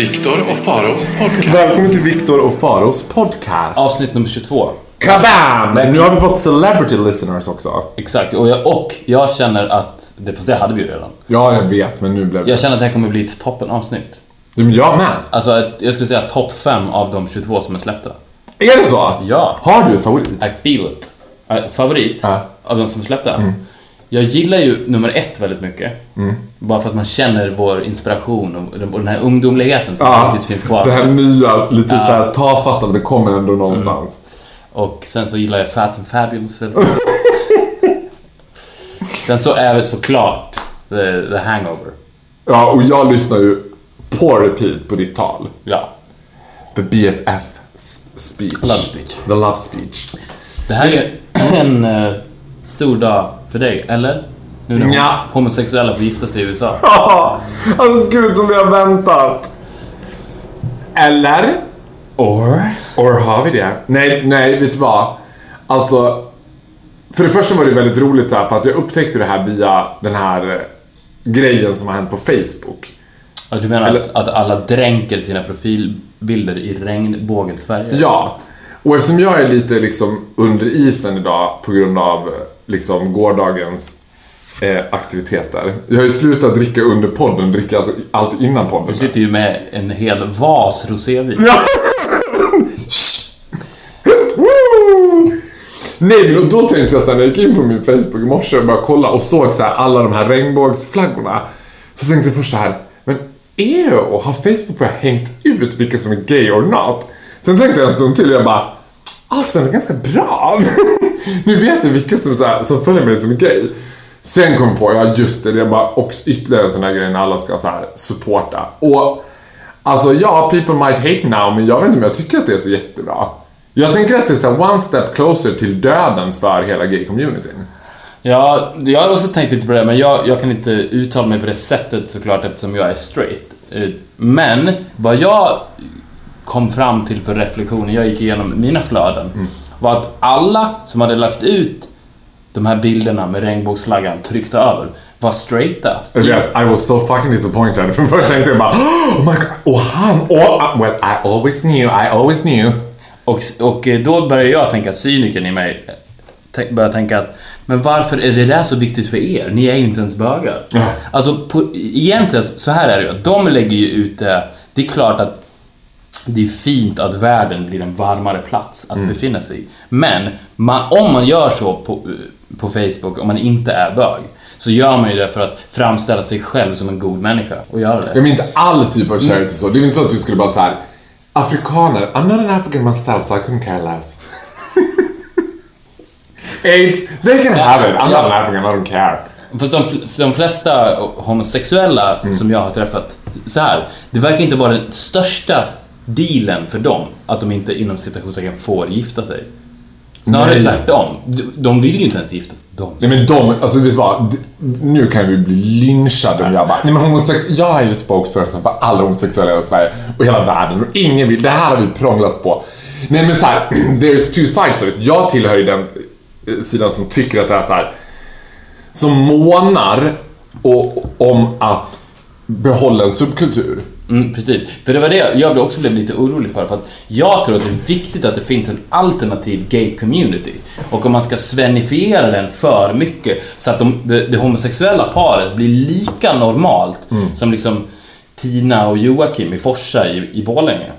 Viktor och Faraos podcast. Välkommen till Viktor och Faros podcast. Avsnitt nummer 22. Kabam! Nu har vi fått celebrity listeners också. Exakt, och jag, och jag känner att, det, fast det hade vi ju redan. Ja, jag vet, men nu blev det... Jag känner att det här kommer bli ett toppenavsnitt. Men jag med. Alltså, ett, jag skulle säga topp 5 av de 22 som är släppta. Är det så? Ja. Har du en favorit? I feel it. Äh, favorit Ja. av de som är släppta? Jag gillar ju nummer ett väldigt mycket. Bara för att man känner vår inspiration och den, och den här ungdomligheten som Ja, finns kvar. det här nya, lite så här tafatta, men det kommer ändå någonstans. Och sen så gillar jag Fat and Fabulous väldigt mycket. Sen så är det såklart The, the Hangover. Ja, och jag lyssnar ju på repeat på ditt tal. Ja. The BFF speech. Love speech. The love speech. Det här är en eh, stor dag för dig, eller? Nu när Nja. homosexuella får gifta sig i USA. alltså gud som vi har väntat. Eller? Or? Or har vi det? Nej, nej, vet du vad? Alltså, för det första var det väldigt roligt så här, för att jag upptäckte det här via den här eh, grejen som har hänt på Facebook. Ja, du menar Eller- att, att alla dränker sina profilbilder i regnbågens färger? Ja, och eftersom jag är lite liksom under isen idag på grund av eh, liksom gårdagens eh, aktiviteter. Jag har ju slutat dricka under podden, dricker alltså allt innan podden. Du sitter ju med en hel vas rosévin. Nej men då tänkte jag så här, när jag gick in på min Facebook i morse och bara kolla och såg så här alla de här regnbågsflaggorna. Så tänkte jag först så här, men och har Facebook bara hängt ut vilka som är gay or not? Sen tänkte jag en stund till och jag bara, ah det är ganska bra. nu vet jag vilka som, så här, som följer mig som gay. Sen kom jag på, ja just det, det är bara också ytterligare en sån här grej när alla ska så här supporta. Och Alltså ja, people might hate now, men jag vet inte om jag tycker att det är så jättebra. Jag tänker att det är så här one step closer till döden för hela gay-communityn. Ja, jag har också tänkt lite på det, men jag, jag kan inte uttala mig på det sättet såklart eftersom jag är straight. Eh, Men vad jag kom fram till för reflektioner, jag gick igenom mina flöden, var att alla som hade lagt ut de här bilderna med regnbågsflaggan tryckta över var straighta. Jag vet, I was so fucking disappointed. För först tänkte jag bara Oh my god, och han, och, well I always knew, I always knew. Och, och då började jag tänka, cynikern i mig, började tänka att men varför är det där så viktigt för er? Ni är ju inte ens bögar. Ja. Alltså, på, egentligen, så här är det ju. De lägger ju ut det. Det är klart att det är fint att världen blir en varmare plats att befinna sig i. Men man, om man gör så på, på Facebook, om man inte är bög, så gör man ju det för att framställa sig själv som en god människa och göra det. Jag menar inte all typ av charity så. Det är inte så att du skulle bara så här Afrikaner, I'm not an African myself so I couldn't care less. AIDS, they can have it. I'm not an African, I don't care. Fast de, de flesta homosexuella som jag har träffat, så här, det verkar inte vara den största dealen för dem att de inte inom citationstecken får gifta sig. Snarare Nej. tvärtom. De, de vill ju inte ens gifta sig. De. Nej men de, alltså vet du vad? Nu kan vi bli lynchade om jag bara, nej men homosex, jag är ju spokesperson för alla homosexuella i Sverige och hela världen och ingen vill, det här har vi prånglats på. Nej men så här, there's two sides of it. Jag tillhör ju den eh, sidan som tycker att det är så här som månar och, om att behålla en subkultur. Mm, precis. För det var det jag också blev lite orolig för. För att jag tror att det är viktigt att det finns en alternativ gay community. Och om man ska svenifiera den för mycket så att de, det, det homosexuella paret blir lika normalt som liksom Tina och Joakim i Forsa i, i Borlänge.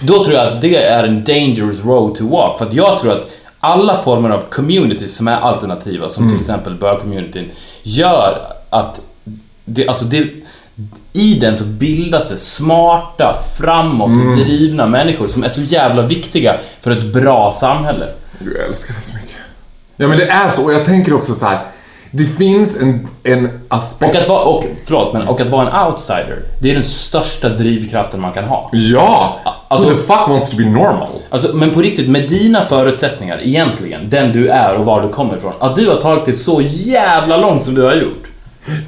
Då tror jag att det är en dangerous road to walk. För att jag tror att alla former av communities som är alternativa, som till exempel bög-communityn, gör att det, alltså det, i den så bildas det smarta, framåt, drivna människor som är så jävla viktiga för ett bra samhälle. Du älskar det så mycket. Ja men det är så och jag tänker också så här. Det finns en, en aspekt... Och att, vara, och, förlåt, men, och att vara en outsider, det är den största drivkraften man kan ha. Ja! Alltså- Who the fuck wants to be normal? Alltså, men på riktigt, med dina förutsättningar egentligen, den du är och var du kommer ifrån, att du har tagit det så jävla långt som du har gjort.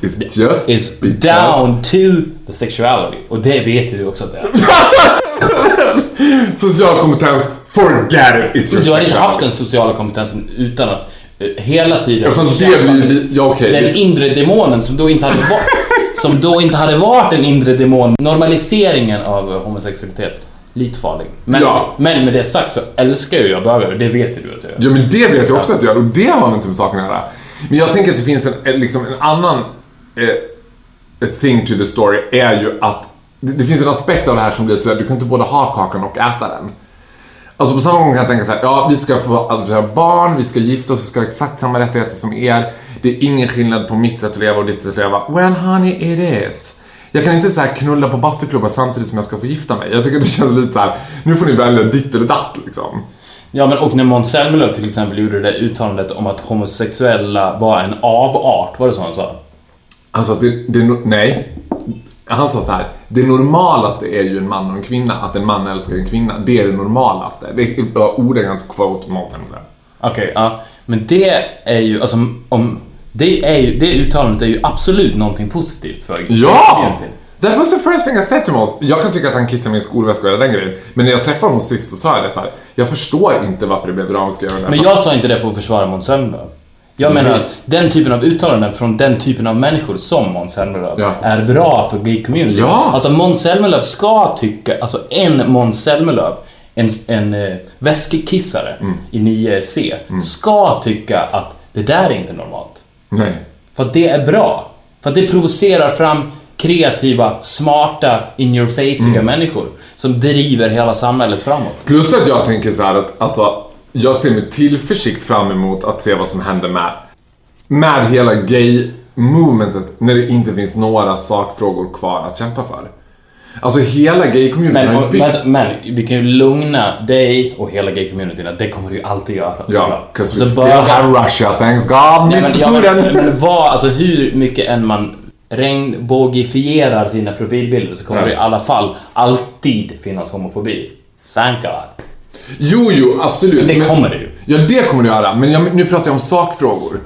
It's just Is because- down to the sexuality. Och det vet ju du också att det är. Social kompetens, forget it, it's your Du har inte haft den sociala kompetensen utan att eh, hela tiden Ja, det ja, okej, den inre demonen som då inte hade varit som då inte hade varit en inre demon. Normaliseringen av eh, homosexualitet, lite farlig. Men, Ja. men med det sagt så älskar ju jag bögar och det vet ju du att jag gör. Ja men det vet jag också att du gör och det har inte med saken att göra. Men jag tänker att det finns en, liksom en annan eh, thing to the story är ju att det, det finns en aspekt av det här som blir att du kan inte både ha kakan och äta den. Alltså på samma gång kan jag tänka så här, ja vi ska få adoptera barn, vi ska gifta oss, vi ska ha exakt samma rättigheter som er. Det är ingen skillnad på mitt sätt att leva och ditt sätt att leva. Well honey it is. Jag kan inte så här knulla på bastuklubbar samtidigt som jag ska få gifta mig. Jag tycker att det känns lite så här, nu får ni välja ditt eller datt liksom. Ja, men och när Måns Zelmerlöw till exempel gjorde det där uttalandet om att homosexuella var en avart, var det så han sa? Alltså, det, det, no- nej. Han sa så här. Det normalaste är ju en man och en kvinna. Att en man älskar en kvinna. Det är det normalaste. Det är ordagrant quote Måns Zelmerlöw. Okej, ja. Men det är ju, alltså om... Det, är ju, det uttalandet är ju absolut någonting positivt för Ja! communityn. That was the first thing I said to Måns. Jag kan tycka att han kissar min skolväska och hela den grejen. Men när jag träffade honom sist så sa jag det så här. Jag förstår inte varför det blev över det. Men jag sa inte det för att försvara Måns Zelmerlöw. Jag menar att den typen av uttalanden från den typen av människor som Måns Zelmerlöw Ja. är bra för gay-community. Ja. Alltså Måns Zelmerlöw ska tycka, alltså en Måns Zelmerlöw, en, en eh, väskekissare Mm. i 9C, ska tycka att det där är inte normalt. Nej. För att det är bra. För att det provocerar fram kreativa, smarta, in your faceiga Mm. människor som driver hela samhället framåt. Plus att jag tänker så här att alltså, jag ser med tillförsikt fram emot att se vad som händer med, med hela gay-movementet när det inte finns några sakfrågor kvar att kämpa för. Alltså hela gay-communityn Men, har ju byggt... men, men vi kan ju lugna dig och hela gay-communityn att det kommer du ju alltid göra. Ja. 'cause we Så still bögar- have Russia, thanks God, Nej, Mr men, ja, men, Putin! men vad, alltså hur mycket än man regnbågifierar sina profilbilder så kommer Ja. det i alla fall alltid finnas homofobi. Thank God. Jo, jo, absolut. Men det kommer det ju. Ja, det kommer det göra. Men jag, nu pratar jag om sakfrågor.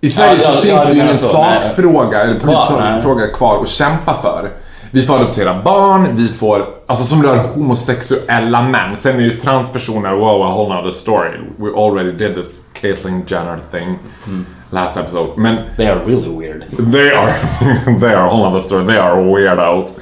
I Sverige Ja, ja, så finns ja, det ju ingen så. Sakfråga, eller politisk Kvar, nej. fråga kvar att kämpa för. Vi får adoptera barn, vi får, alltså som rör homosexuella män. Sen är ju transpersoner, wow, a whole nother story. We already did this Caitlyn Jenner thing last episode. Men They are really weird. They are, they are whole other story. They are weirdos.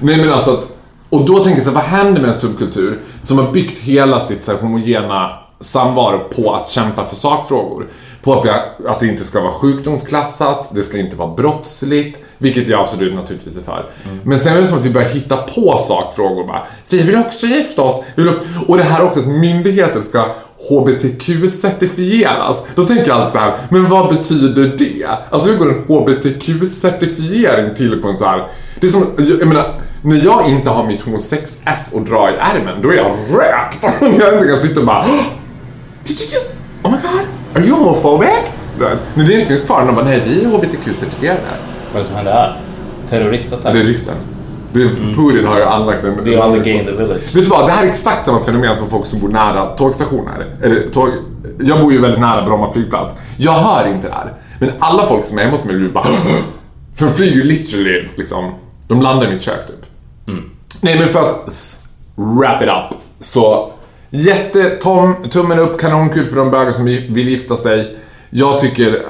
Nej men alltså att, och då tänker jag så här, vad händer med en subkultur som har byggt hela sitt så här, homogena samvaro på att kämpa för sakfrågor? På att, att det inte ska vara sjukdomsklassat, det ska inte vara brottsligt, vilket jag absolut naturligtvis är för. Men sen är det som att vi börjar hitta på sakfrågor bara. Vi vill också gifta oss. Vi vill också, och det här också att myndigheter ska HBTQ-certifieras. Då tänker jag alltid så här, men vad betyder det? Alltså hur går en HBTQ-certifiering till på en så här... Det är som, jag, jag menar, när jag inte har mitt homosex-S och drar i ärmen, då är jag rökt. Jag inte kan sitta och bara Did you just... Oh my god, are you homophobic? När det inte finns kvar, de bara nej, vi är HBTQ-certifierade. Vad är det som händer här? Terroristattack? Det är ryssen. Är, Putin har ju anlagt en... The only gay in the village. Vet du vad, det här är exakt samma fenomen som folk som bor nära tågstationer. Eller tåg... Jag bor ju väldigt nära Bromma flygplats. Jag hör inte det här. Men alla folk som är hemma hos mig blir bara... För de flyger ju literally liksom... De landar i mitt kök typ. Nej men för att wrap it up. Så jättetom, tummen upp, kanonkul för de bögar som vill gifta sig. Jag tycker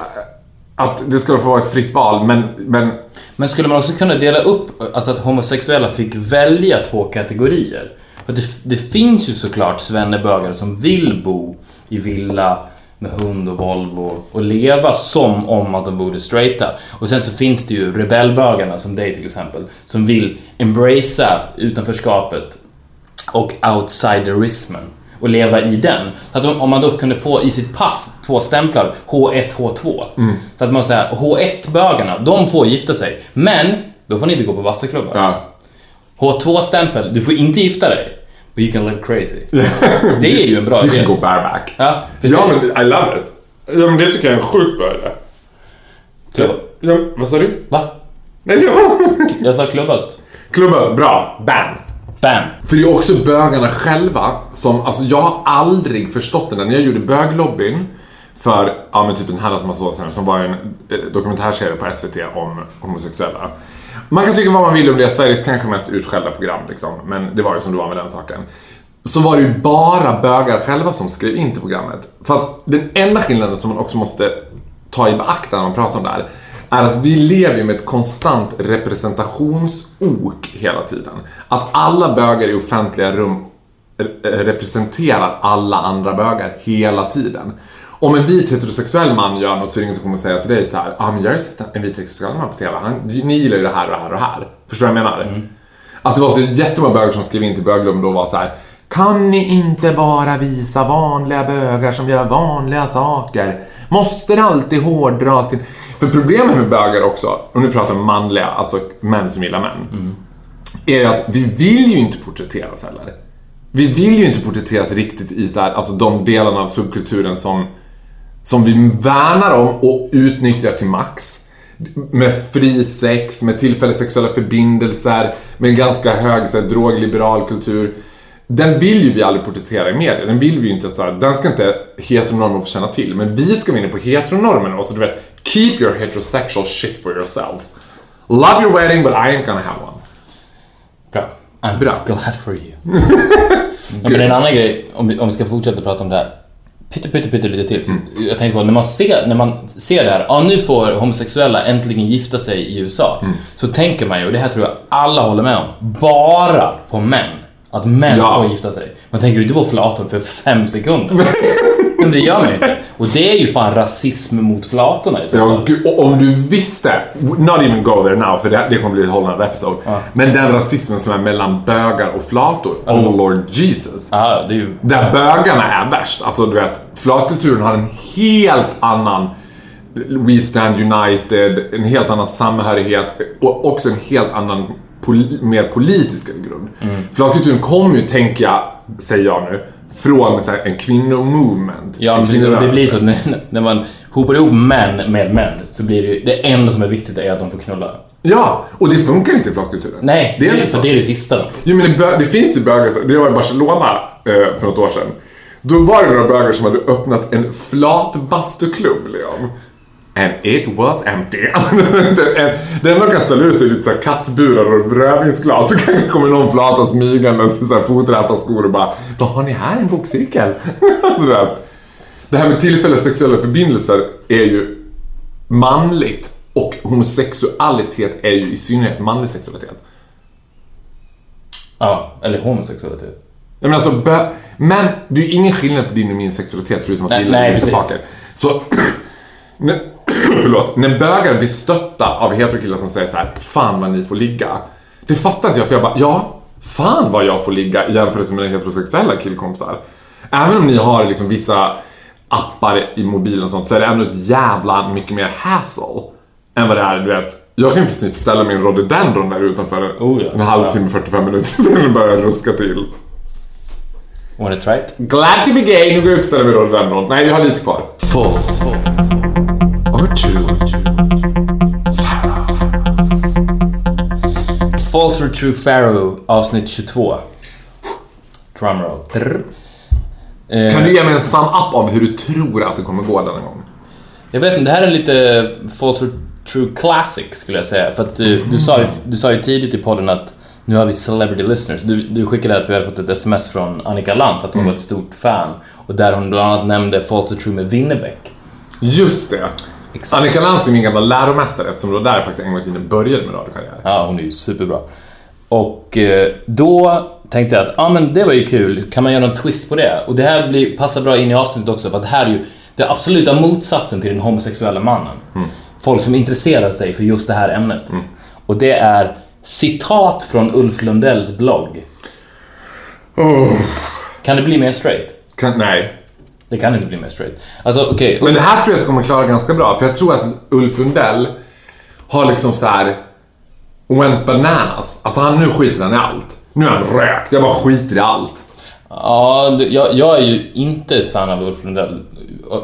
att det ska få vara ett fritt val men, men men skulle man också kunna dela upp, alltså att homosexuella fick välja två kategorier? För det, det finns ju såklart svennebögar som vill bo i villa med hund och Volvo och leva som om att de borde straighta. Och sen så finns det ju rebellbögarna som dig till exempel, som vill embracea utanförskapet och outsiderismen och leva i den. Så att om- man då kunde få i sitt pass två stämplar, H1, H2. Så att man säger H1-bögarna, de får gifta sig. Men, då får ni inte gå på bastuklubbar. ja. H2-stämpel, du får inte gifta dig. But you can live crazy. Det är ju en bra You idé. can go bareback. Ja, precis. Ja men I love it. Ja men det tycker jag är en sjukt bra idé. Ja, vad sa du? Va? Nej. Jag sa klubbat. Klubbat, bra. Bam. Bam. För det är också bögarna själva som, alltså jag har aldrig förstått det där. När jag gjorde böglobbyn för, ja men typ den här massa år sedan, som var en eh, dokumentärserie på SVT om homosexuella. Man kan tycka vad man vill om det, är Sveriges kanske mest utskällda program liksom, men det var ju som det var med den saken. Så var det ju bara bögar själva som skrev in till programmet. För att den enda skillnaden som man också måste ta i beaktande när man pratar om det här är att vi lever med ett konstant representationsok hela tiden. Att alla bögar i offentliga rum re- representerar alla andra bögar hela tiden. Om en vit heterosexuell man gör något så är det ingen som kommer säga till dig så här, ah, men jag har ju sett en vit heterosexuell man på TV, Han, ni gillar ju det här och det här och det här. Förstår du vad jag menar? Att det var så jättemånga bögar som skrev in till bögklubben då var så här. Kan ni inte bara visa vanliga bögar som gör vanliga saker? Måste det alltid hårdras till... För problemet med bögar också, och nu pratar jag om manliga, alltså män som gillar män. Är ju att vi vill ju inte porträtteras heller. Vi vill ju inte porträtteras riktigt i så här, alltså de delarna av subkulturen som, som vi värnar om och utnyttjar till max. Med fri sex, med tillfälliga sexuella förbindelser, med en ganska hög så här, drogliberal kultur. Den vill ju vi aldrig porträttera i media. Den vill vi ju inte så här, den ska inte heteronormen få känna till. Men vi ska vara inne på heteronormen och så du vet, keep your heterosexual shit for yourself. Love your wedding but I ain't gonna have one. Bra. I'm Bra. glad for you. ja, men en annan grej, om vi, om vi ska fortsätta prata om det här. Pytte, pytte, pytte lite till. Mm. Jag tänkte på när man ser, när man ser det här, ja nu får homosexuella äntligen gifta sig i USA. Mm. Så tänker man ju, och det här tror jag alla håller med om, bara på män. Att män Ja. får gifta sig. Man tänker ju inte på flator för fem sekunder. Men det gör man inte. Och det är ju fan rasism mot flatorna i så Ja, fall. gud, och om du visste, not even go there now för det, det kommer bli ett hållande episode. Men den rasismen som är mellan bögar och flator, oh lord Jesus. Ja, det är ju... Där bögarna är värst. Alltså du vet, flatkulturen har en helt annan We Stand United, en helt annan samhörighet och också en helt annan pol- mer politisk grund. Flatkulturen kommer ju, tänker jag, säger jag nu, från så här, en kvinnomovement. Ja, en. Och det kvinnorörelse. blir så att när, när man hopar ihop män med män så blir det ju, det enda som är viktigt är att de får knulla. Ja, och det funkar inte i flatkulturen. Nej, det är inte så det är det sista då. Jo, men det, det finns ju bögar, det var i Barcelona eh, för något år sedan. Då var det några bögar som hade öppnat en flatbastuklubb, Leon. And it was empty. Det enda man kan ställa ut är lite så här kattburar och rödvinsglas. Så kanske kommer någon flata så här foträta skor och bara Vad har ni här? En bokcirkel? Det här med tillfälliga sexuella förbindelser är ju manligt. Och homosexualitet är ju i synnerhet manlig sexualitet. Ja, eller homosexualitet. Jag menar alltså, men det är ju ingen skillnad på din och min sexualitet förutom att Nej, vi gillar olika saker. Så, förlåt, när bögar blir stötta av heterokillar som säger så här, fan vad ni får ligga. Det fattar inte jag, för jag bara, ja, fan vad jag får ligga i jämförelse med mina heterosexuella killkompisar. Även om ni har liksom vissa appar i mobilen och sånt så är det ändå ett jävla mycket mer hassle än vad det är, du vet. Jag kan i princip ställa min rhododendron där utanför Oh ja. en halvtimme, 45 minuter, sen börjar jag ruska till. Wanna try it? Glad to be gay, nu går jag ut och ställer mig i rhododendron. Nej, vi har lite kvar. False. Or true. False or true Pharaoh avsnitt 22. Drumroll. Eh, Kan du ge mig en sum-up av hur du tror att det kommer gå denna gång? Jag vet inte, det här är lite False or True Classic skulle jag säga. För att du, du, sa, ju, du sa ju tidigt i podden att nu har vi celebrity listeners. Du, du skickade att du hade fått ett sms från Annika Lantz att hon var ett stort fan. Och där hon bland annat nämnde False or True med Winnerbäck. Just det. Exakt. Annika Lantz är min gamla läromästare eftersom det var där jag faktiskt en gång i tiden började med radiokarriär. Ja, hon är ju superbra. Och eh, då tänkte jag att ja, men det var ju kul, kan man göra någon twist på det? Och det här blir, passar bra in i avsnittet också för att det här är ju det absoluta motsatsen till den homosexuella mannen. Folk som intresserar sig för just det här ämnet. Och det är citat från Ulf Lundells blogg. Kan det bli mer straight? Kan, nej. Det kan inte bli mer straight. Alltså okej, Men det här tror jag att jag kommer klara ganska bra. För jag tror att Ulf Lundell har liksom så här went bananas. Alltså han, nu skiter han i allt. Nu är han rökt. Jag bara skiter i allt. Ja, jag, jag är ju inte ett fan av Ulf Lundell.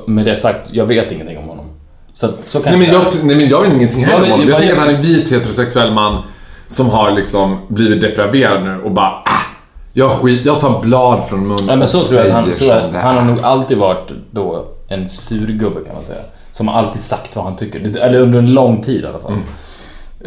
med det sagt, jag vet ingenting om honom. Så, så kan Nej men, jag jag, nej men jag vet ingenting heller Jag om honom. Jag tänker jag- att han är en vit heterosexuell man som har liksom blivit depraverad nu och bara ah, jag, skit, jag tar blad från munnen Nej men så och tror jag att han, så jag, han har nog alltid varit då en surgubbe kan man säga. Som har alltid sagt vad han tycker. Eller under en lång tid i alla fall.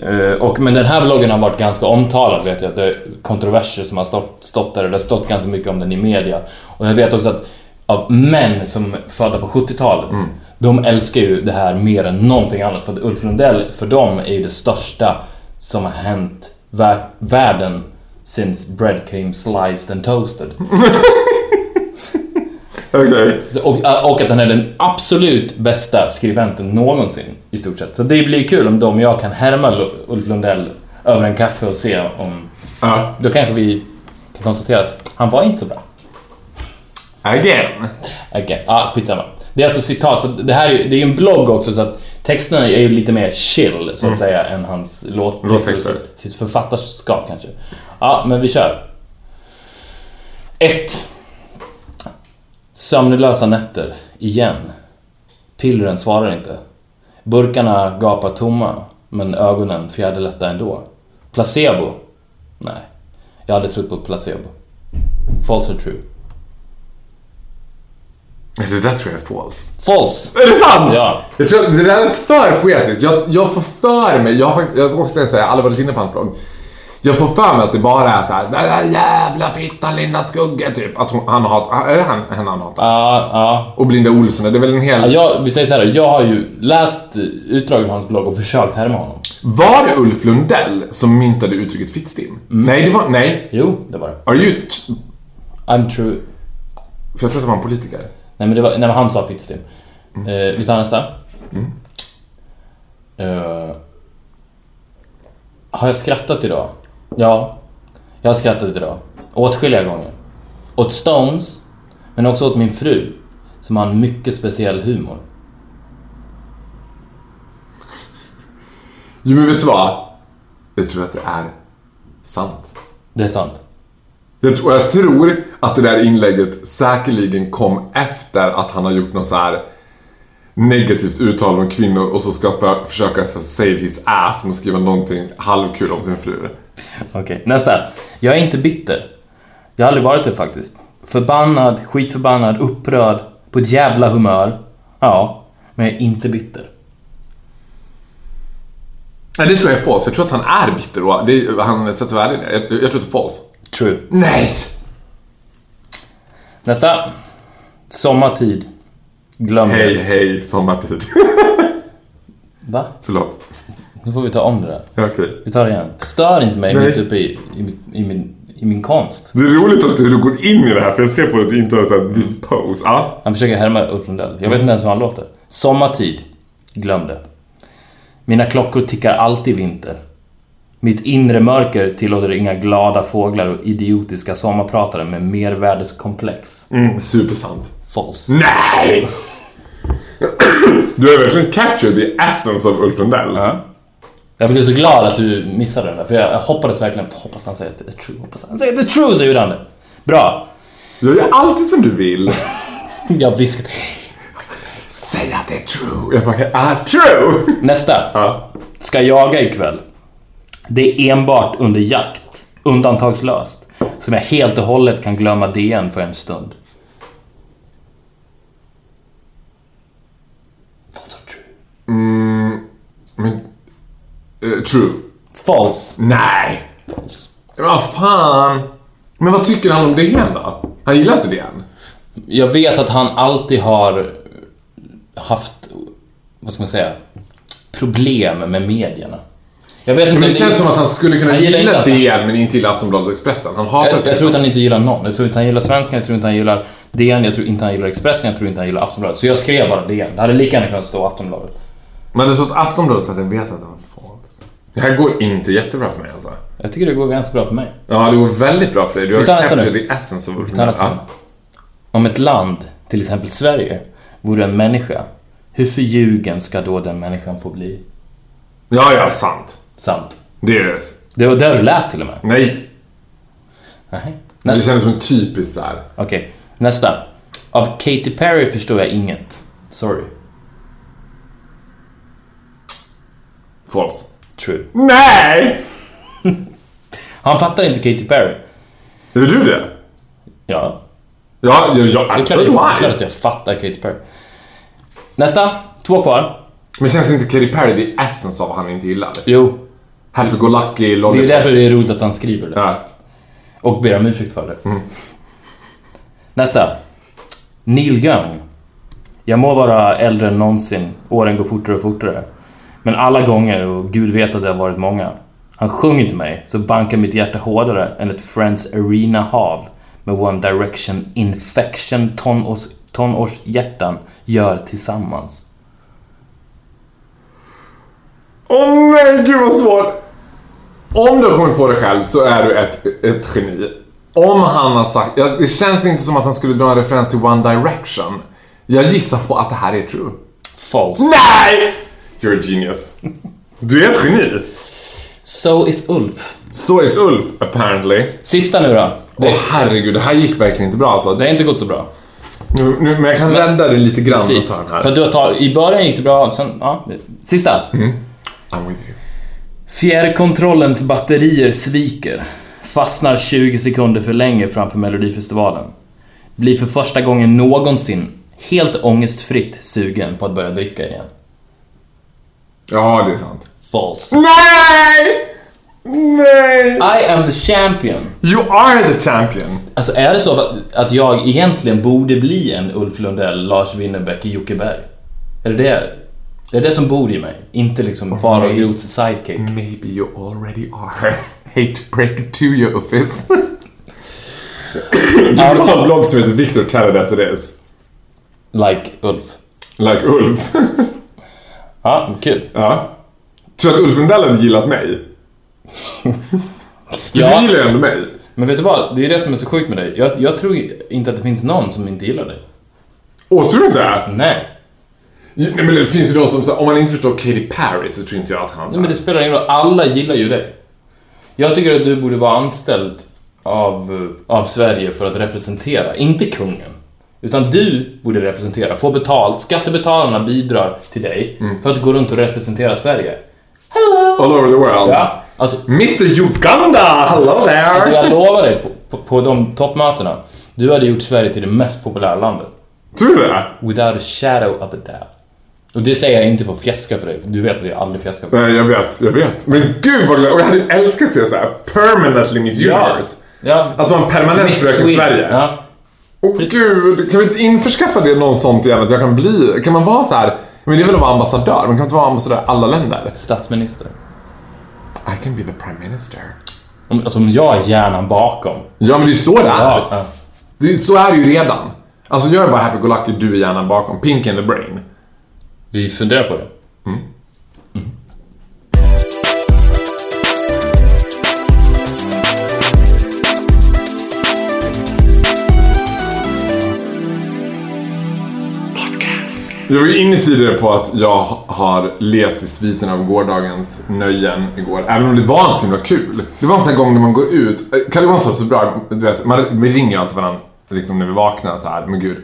Eh, och, men den här bloggen har varit ganska omtalad vet jag. Det är kontroverser som har stått, stått där och det har stått ganska mycket om den i media. Och jag vet också att av män som födda på 70-talet de älskar ju det här mer än någonting annat. För att Ulf Lundell, för dem, är ju det största som har hänt vär- världen since bread came sliced and toasted. Okej. Så- Och, och att han är den absolut bästa skribenten någonsin i stort sett. Så det blir kul om de och jag kan härma Ulf Lundell över en kaffe och se om... Ja. Då kanske vi kan konstatera att han var inte så bra. Again. Okej, ja skitsamma. Det är alltså citat, så det här är ju det är ju en blogg också så att texterna är ju lite mer chill så att säga än hans låt Låttexter. sitt- författarskap kanske. Ja, men vi kör. 1. Sömnlösa nätter, igen. Pillren svarar inte. Burkarna gapar tomma, men ögonen fjäderlätta ändå. Placebo? Nej, jag aldrig trott på placebo. False or true? Det där tror jag är false. False! Är det sant? Ja. Jag tror, det där är för poetiskt. Jag, jag får för mig, jag, jag ska också säga, jag har aldrig varit inne på hans blogg. Jag får för mig att det bara är så här, den där jävla fittan Linda Skugge typ. Att hon, han har, är det han, henne han hatar? Ja, ja. Och Blinda Olsson, det är väl en hel... Ja, jag, vi säger så här, jag har ju läst utdrag ur hans blogg och försökt härma honom. Var det Ulf Lundell som myntade uttrycket fittstim? Nej, det var, nej. Jo, det var det. Are you... T- I'm true. för jag tror att det var en politiker. Nej men, det var, nej, men han sa fittstim. Eh, vi tar nästa. Eh, har jag skrattat idag? Ja, jag har skrattat idag. Åtskilliga gånger. Åt Stones, men också åt min fru, som har en mycket speciell humor. Jo, men vet du vad? Jag tror att det är sant. Det är sant. Jag, tror- och jag tror att det där inlägget säkerligen kom efter att han har gjort något så här negativt uttal om kvinnor och så ska för, försöka så save his ass med att skriva någonting halvkul om sin fru. Okej, nästa. Jag är inte bitter. Jag har aldrig varit det faktiskt. Förbannad, skitförbannad, upprörd, på ett jävla humör. Ja, men jag är inte bitter. Nej, det tror jag är falskt. Jag tror att han är bitter och det, han sätter värde i det. Jag, jag tror att det är falskt. True. Nej! Nästa. Sommartid. Glöm Hej, det. hej, sommartid. Va? Förlåt. Nu får vi ta om det där. Ja, okej. Vi tar det igen. Stör inte mig Nej. mitt uppe i, i, i, min, i min konst. Det är roligt också hur du går in i det här för jag ser på att du inte har ett sånt här dispose. Ja. Han försöker härma Ulf Lundell. Jag vet inte ens hur han låter. Sommartid. Glöm det. Mina klockor tickar alltid vinter. Mitt inre mörker tillåter inga glada fåglar och idiotiska sommarpratare med mervärdeskomplex. Mm, supersant. False. Nej! Du har verkligen captured the essence av Ulf Lundell. Ja. Jag blev så glad att du missade den där, för jag, hoppades verkligen, hoppas han säger att det är true, hoppas han säger att det är true, så gjorde han det. Bra. Du gör alltid som du vill. Jag viskade. Säg att det är true. Jag bara, ah, true! Nästa. Ja. Ska jaga ikväll. Det är enbart under jakt, undantagslöst, som jag helt och hållet kan glömma DN för en stund. True? Men... eh, true. False. Nej! False. Men Vad fan? Men vad tycker han om DN då? Han gillar inte DN? Jag vet att han alltid har haft, vad ska man säga, problem med medierna. Jag vet inte Men det känns som att han skulle kunna Han gilla inte DN men inte gilla Aftonbladet och Expressen. Han hatar Jag, jag tror att han inte gillar någon. Jag tror inte han gillar Svenskan, jag tror inte han gillar DN, jag tror inte han gillar Expressen, jag tror inte han gillar Aftonbladet. Så jag skrev bara DN. Det hade lika gärna kunnat stå Aftonbladet. Men det att Aftonbladet att jag vet att det var falskt. Det här går inte jättebra för mig alltså. Jag tycker det går ganska bra för mig. Ja, det går väldigt bra för dig. Du har captured the essence of Vi tar nästa nu. Om ett land, till exempel Sverige, vore en människa, hur förljugen ska då den människan få bli? Ja, ja, sant. Sant. Det är... Det var det har du läst till och med. Nej. Nej. Det känns som en typisk så här. Okej, nästa. Av Katy Perry förstår jag inget. Sorry. False. True. Nej! Han fattar inte Katy Perry. Är du det? Ja. Ja, ja, ja Det är klart, alltså det är klart att jag fattar Katy Perry. Nästa. Två kvar. Men känns inte Katy Perry the essence av vad han inte gillar? Jo. Happy-go-lucky, Det är därför det är roligt att han skriver det. Ja. Och ber om ursäkt för det. Nästa. Neil Young. Jag må vara äldre än någonsin, åren går fortare och fortare. Men alla gånger, och gud vet att det har varit många. Han sjunger till mig, så bankar mitt hjärta hårdare än ett Friends Arena-hav med One Direction Infection tonårs, tonårshjärtan gör tillsammans. Åh nej, gud vad svårt! Om du har kommit på det själv så är du ett, ett geni. Om han har sagt... Ja, det känns inte som att han skulle dra en referens till One Direction. Jag gissar på att det här är true. False. Nej! You're a genius. Du är ett geni. So is Ulf. Så is Ulf, apparently. Sista nu då. Åh herregud, det här gick verkligen inte bra alltså. Det har inte gått så bra. Nu, nu, men jag kan rädda det lite grann och Precis. ta den här. För att du har tagit, I början gick det bra, sen... Ja. Sista. I'm with you. Fjärrkontrollens batterier sviker. Fastnar 20 sekunder för länge framför Melodifestivalen. Blir för första gången någonsin helt ångestfritt sugen på att börja dricka igen. Ja, det är sant. False. Nej! Nej! I am the champion. You are the champion. Alltså är det så att, att jag egentligen borde bli en Ulf Lundell, Lars Winnerbäck, Jocke Berg? Är det det? Är det det som bor i mig? Inte liksom Farao Groths sidekick. Maybe you already are. Hate to break it to you, Uffis. Du har en blogg som heter Victor as it is. Like Ulf. Like Ulf. Ja, kul. ja. Tror du att Ulf Lundell hade gillat mig? Du Ja. gillar ju ändå mig. Men vet du vad? Det är det som är så sjukt med dig. Jag, jag tror inte att det finns någon som inte gillar dig. Åh, tror du inte? Nej. Nej men det finns ju de som, här, om man inte förstår Katy Perry så tror inte jag att han Nej, men det spelar ingen roll. Alla gillar ju dig. Jag tycker att du borde vara anställd av, av Sverige för att representera, inte kungen. Utan du borde representera, få betalt. Skattebetalarna bidrar till dig för att gå runt och representera Sverige. all over the world. Ja, alltså, Mr Uganda, hello alltså there! jag lovar dig, på, på, på de toppmötena, du hade gjort Sverige till det mest populära landet. Tror du det? Without a shadow of a doubt. Och det säger jag inte för att fjäska för dig, du vet att jag aldrig fjäskar för dig. Nej, jag vet, jag vet. Men gud vad glad, och jag hade älskat det så här. Permanently Miss Universe. Ja. Att vara en permanent fröken. Sverige. Ja. Åh gud, kan vi inte införskaffa det något sånt igen att jag kan bli, kan man vara så här, men det är väl att vara ambassadör, man kan inte vara ambassadör i alla länder? Statsminister. I can be the prime minister. Om- Alltså om jag är hjärnan bakom. Ja men det är så det är. Ja, ja. Det är, så är det ju redan. Alltså jag är bara happy-go-lucky, du är hjärnan bakom. Pink in the brain. Vi funderar på det. Jag var ju inne tidigare på att jag har levt i sviten av gårdagens nöjen igår. Även om det var inte så himla kul. Det var en sån här gång när man går ut. Eh, Kalle Johansson så bra, du vet, man, vi ringer alltid varandra liksom när vi vaknar så här, men gud.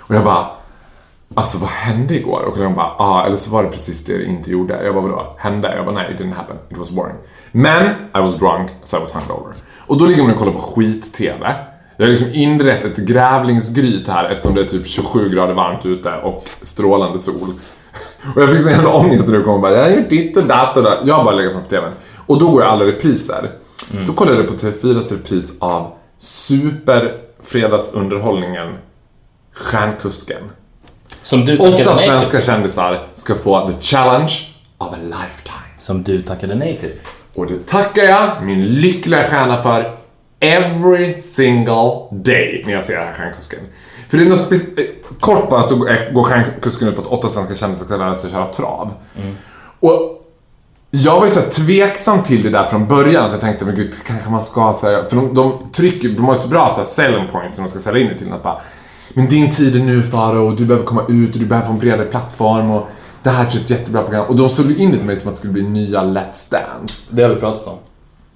Och jag bara, alltså vad hände igår? Och de bara, ah, eller så var det precis det det inte gjorde. Jag bara, vadå? Hände? Jag bara, nej, it didn't happen. It was boring. Men, I was drunk, so I was hungover. Och då ligger man och kollar på skit-TV. Jag har liksom inrett ett grävlingsgryt här eftersom det är typ 27 grader varmt ute och strålande sol. Och jag fick sån jävla ångest när du kom och bara “Jag har gjort ditt och datt och datt”. Jag bara legat framför TVn. Och då går jag alla repriser. Då kollade jag på TV4s repris av superfredagsunderhållningen Stjärnkusken. Som du tackade Åtta nej svenska till. kändisar ska få the challenge of a lifetime. Som du tackade nej till. Och det tackar jag min lyckliga stjärna för every single day när jag ser den här stjärnkusken. För det är något spe- eh, Kort bara så går stjärnkusken ut på att åtta svenska kändisar ska lära sig köra trav. Och jag var ju så tveksam till det där från början. Att jag tänkte, men gud, kanske man ska säga... För de, de trycker, de har ju så bra så här, selling points som de ska sälja in det till. Att bara, men din tid är nu Faro och du behöver komma ut och du behöver få en bredare plattform och det här är ett jättebra program. Och de såg in det till mig som att det skulle bli nya Let's Dance. Det har vi pratat om.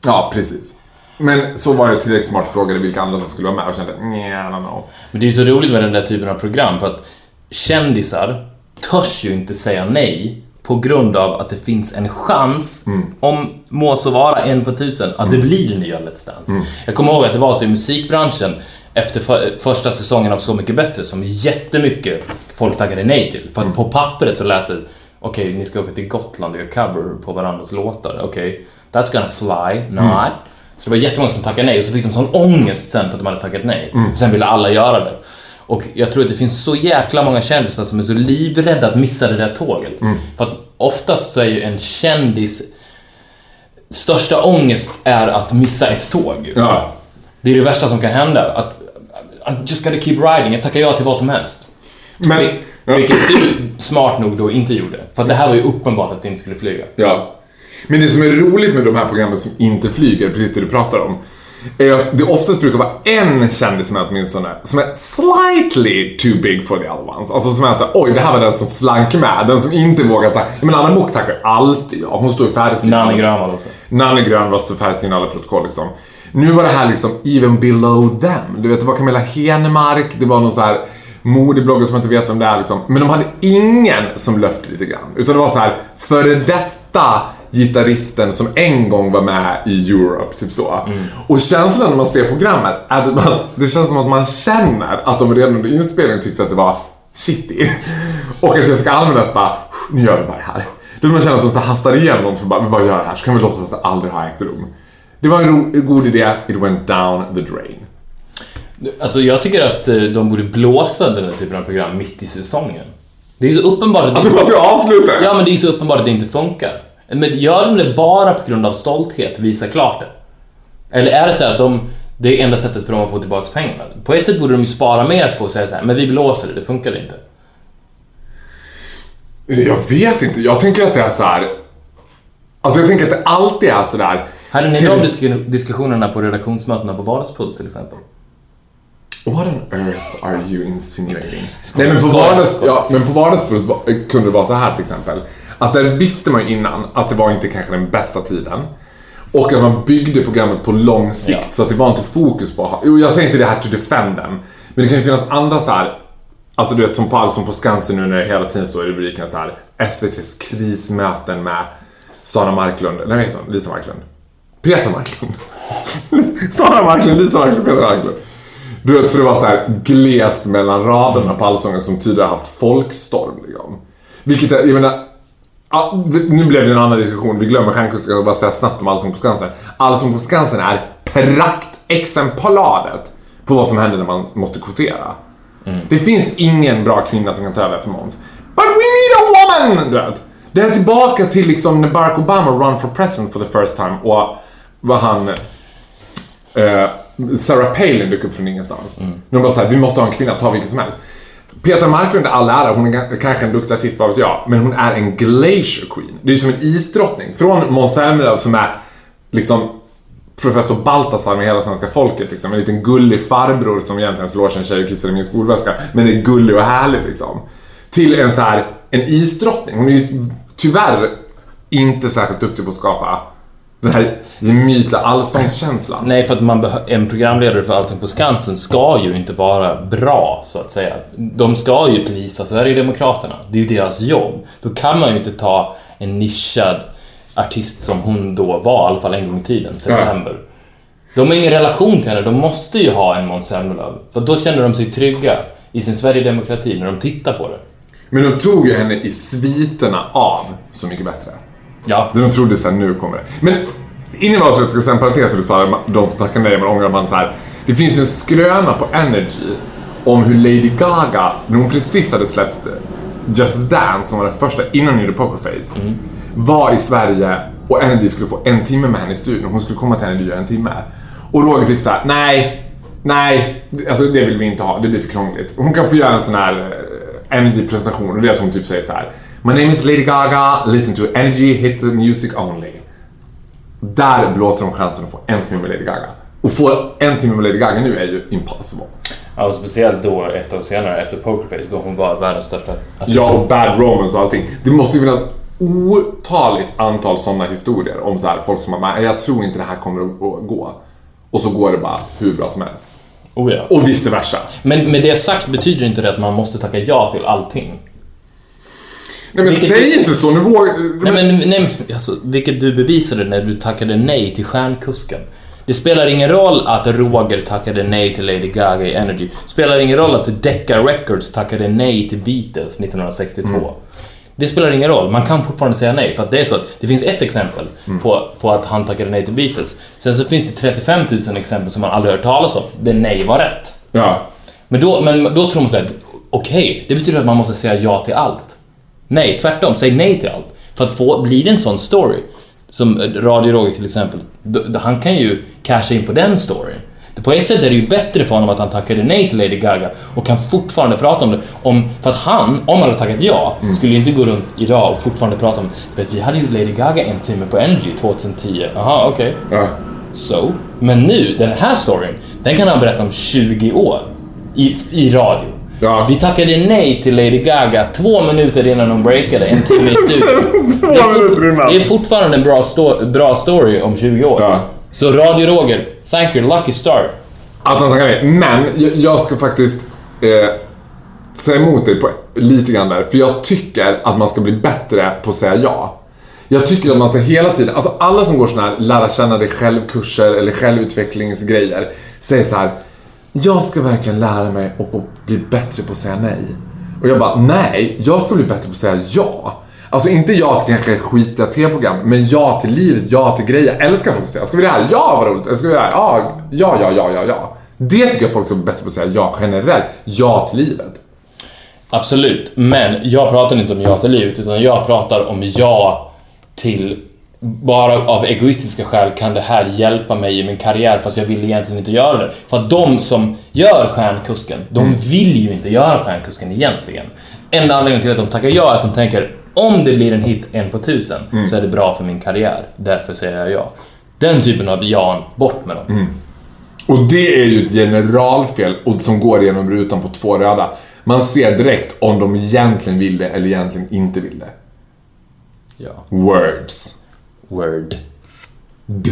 Ja, precis. Men så var jag tillräckligt smart och frågade vilka andra som skulle vara med och kände, nej, I don't know. Men det är ju så roligt med den där typen av program för att kändisar törs ju inte säga nej på grund av att det finns en chans, om må så vara en på tusen, att det blir nya Let's Dance. Jag kommer ihåg att det var så i musikbranschen efter för, första säsongen av Så Mycket Bättre som jättemycket folk tackade nej till. För att på pappret så lät det okej, ni ska åka till Gotland och göra cover på varandras låtar. Okej, that's gonna fly, not. Så det var jättemånga som tackade nej och så fick de sån ångest sen för att de hade tackat nej. Sen ville alla göra det. Och jag tror att det finns så jäkla många kändisar som är så livrädda att missa det där tåget. För att oftast så är ju en kändis största ångest är att missa ett tåg. Ja. Det är det värsta som kan hända. Att I'm just gonna keep riding, jag tackar ja till vad som helst. Men... Vil- Vilket du smart nog då inte gjorde. För det här var ju uppenbart att det inte skulle flyga. Ja. Men det som är roligt med de här programmen som inte flyger, precis det du pratar om, är att det oftast brukar vara en kändis med åtminstone som är slightly too big for the other ones. Alltså som är såhär, oj det här var den som slank med, den som inte vågar ta... Men Anna Book tackar alltid ja. Hon står ju färdigskriven. Nanne Grönvall också. Nanne Grönvall står färdigskriven i alla protokoll liksom. Nu var det här liksom even below them. Du vet, det var Camilla Henemark, det var någon så här modebloggare som jag inte vet vem det är liksom. Men de hade ingen som löft lite grann. Utan det var så här före detta gitarristen som en gång var med i Europe, typ så. Och känslan när man ser programmet är att man, det känns som att man känner att de redan under inspelningen tyckte att det var shitty. Och att Jessica Almenäs bara, nu gör vi bara det här. Då man känner att de hastar igenom något för bara, vi bara gör det här så kan vi låtsas att det aldrig har ägt rum. Det var en god idé, it went down the drain. Alltså jag tycker att eh, de borde blåsa den här typen av program mitt i säsongen. Det är så uppenbart att Alltså man ska avsluta. Ja, men det är så uppenbart att det inte funkar. Men gör de det bara på grund av stolthet, visa klart det? Eller är det så att de, det är enda sättet för dem att få tillbaka pengarna? På ett sätt borde de ju spara mer på att säga så här, men vi blåser det, det funkar inte. Jag vet inte, jag tänker att det är så här. Alltså jag tänker att det alltid är sådär. Hade ni Till- de disk- diskussionerna på redaktionsmötena på Vardagspuls till exempel? What on earth are you insinuating? Nej men på, vardags, ja, men på vardagspuls var- kunde det vara så här till exempel. Att där visste man ju innan att det var inte kanske den bästa tiden. Och att man byggde programmet på lång sikt Ja. så att det var inte fokus på... Jo, jag säger inte det här to defend them. Men det kan ju finnas andra så här. Alltså du vet som på Allsång på Skansen nu när det hela tiden står i rubrikerna så här. SVT's krismöten med Sara Marklund. Nej, vad heter hon? Lisa Marklund. Peter Marklund. Sara Marklund, Lisa Marklund, Peter Marklund. Du vet, för det var så här glest mellan raderna på Allsången som tidigare haft folkstorm. Liksom. Vilket jag menar, ja, nu blev det en annan diskussion. Vi glömmer Stjärnkusten, ska jag bara säga snabbt om Allsång på Skansen. Allsång på Skansen är praktexemplaret på vad som händer när man måste kvotera. Det finns ingen bra kvinna som kan ta över för Måns. But we need a woman! Du vet. Det är tillbaka till liksom när Barack Obama run for president for the first time och vad han... Eh, Sarah Palin dök upp från ingenstans. De bara såhär, vi måste ha en kvinna, ta vilken som helst. Petra Marklund är all ära, hon är kanske en duktig artist, vad vet jag. Men hon är en glacier queen. Det är som en isdrottning. Från Måns som är liksom professor Baltasar med hela svenska folket. Liksom. En liten gullig farbror som egentligen slår sin tjej och kissar i min skolväska. Men är gullig och härlig liksom. Till en så här, en isdrottning. Hon är ju tyvärr inte särskilt duktig på att skapa den här gemytliga allsångskänslan. Nej, för att man en programledare för Allsång på Skansen ska ju inte vara bra, så att säga. De ska ju plisa Sverigedemokraterna. Det är ju deras jobb. Då kan man ju inte ta en nischad artist som hon då var, i alla fall en gång i tiden, September. De har ingen relation till henne, de måste ju ha en Måns Zelmerlöw. För då känner de sig trygga i sin Sverigedemokrati när de tittar på det. Men de tog ju henne i sviterna av Så mycket bättre. Ja, De trodde såhär, nu kommer det. Men innan vi avslutar ska jag säga en parentes du sa de som tackar nej, man ångrar man så här. Det finns ju en skröna på Energy om hur Lady Gaga, när hon precis hade släppt Just Dance, som var det första innan hon gjorde Pokerface, var i Sverige och Energy skulle få en timme med henne i studion. Hon skulle komma till Energy och göra en timme. Och Roger fick såhär, nej, nej, alltså det vill vi inte ha, det blir för krångligt. Hon kan få göra en sån här eh, Energy-presentation och det är att hon typ säger så här. My name is Lady Gaga, listen to Energy, hit the music only. Där blåser de chansen att få en timme med Lady Gaga. Och få en timme med Lady Gaga nu är ju impossible. ja och speciellt då ett år senare efter Pokerface, då hon var världens största artist. Ja, och Bad Romance och allting. Det måste ju finnas otaligt antal sådana historier om så här folk som bara, "Nej, jag tror inte det här kommer att gå. Och så går det bara hur bra som helst. Oh ja. Och vice versa. Men med det sagt betyder inte det att man måste tacka ja till allting. Nej men Vilket- säg inte så, nu vågar... Nej men, nej, alltså, vilket du bevisade när du tackade nej till Stjärnkusken. Det spelar ingen roll att Roger tackade nej till Lady Gaga i Energy. Spelar ingen roll att Decca Records tackade nej till Beatles 1962. Det spelar ingen roll, man kan fortfarande säga nej. För att det är så att det finns ett exempel på, på att han tackade nej till Beatles. Sen så finns det 35 000 exempel som man aldrig hört talas om, där nej var rätt. Ja. Men då, men då tror man såhär, okej, det betyder att man måste säga ja till allt. Nej, tvärtom, säg nej till allt. För att få, blir det en sån story, som Radio Roger till exempel, han kan ju casha in på den storyn. På ett sätt är det ju bättre för honom att han tackade nej till Lady Gaga och kan fortfarande prata om det. Om, för att han, om han hade tackat ja, skulle ju inte gå runt idag och fortfarande prata om vet, vi hade ju Lady Gaga en timme på Energy 2010. Jaha, okej. ja. So. Men nu, den här storyn, den kan han berätta om 20 år. I, i radio. Ja. Vi tackade nej till Lady Gaga två minuter innan hon breakade, en timme i studion. Två Det minuter innan. Det är fortfarande en bra, sto- bra story om 20 år. Ja. Så Radio Roger, thank you, lucky star. Att han tackar nej. Men jag, jag ska faktiskt eh, säga emot dig på, lite grann där. För jag tycker att man ska bli bättre på att säga ja. Jag tycker att man ska hela tiden, alltså alla som går såna här lära känna dig själv-kurser eller självutvecklingsgrejer säger så här. Jag ska verkligen lära mig och, bli bättre på att säga nej. Och jag bara, nej, jag ska bli bättre på att säga ja. Alltså inte ja till kanske skitiga tv-program, men ja till livet, ja till grejer. Jag älskar folk att säga, ska vi det här? Ja, vad roligt. Eller ska vi det här? Ja, ja, ja, ja, ja, ja. Det tycker jag folk ska bli bättre på att säga ja generellt. Ja till livet. Absolut, men jag pratar inte om ja till livet utan jag pratar om ja till bara av egoistiska skäl kan det här hjälpa mig i min karriär fast jag vill egentligen inte göra det. För att de som gör Stjärnkusken, de vill ju inte göra Stjärnkusken egentligen. Enda anledningen till att de tackar ja är att de tänker om det blir en hit en på tusen så är det bra för min karriär. Därför säger jag ja. Den typen av ja, bort med dem. Och det är ju ett generalfel och som går igenom rutan på två röda. Man ser direkt om de egentligen vill det eller egentligen inte vill det. Ja. Words. Word. D.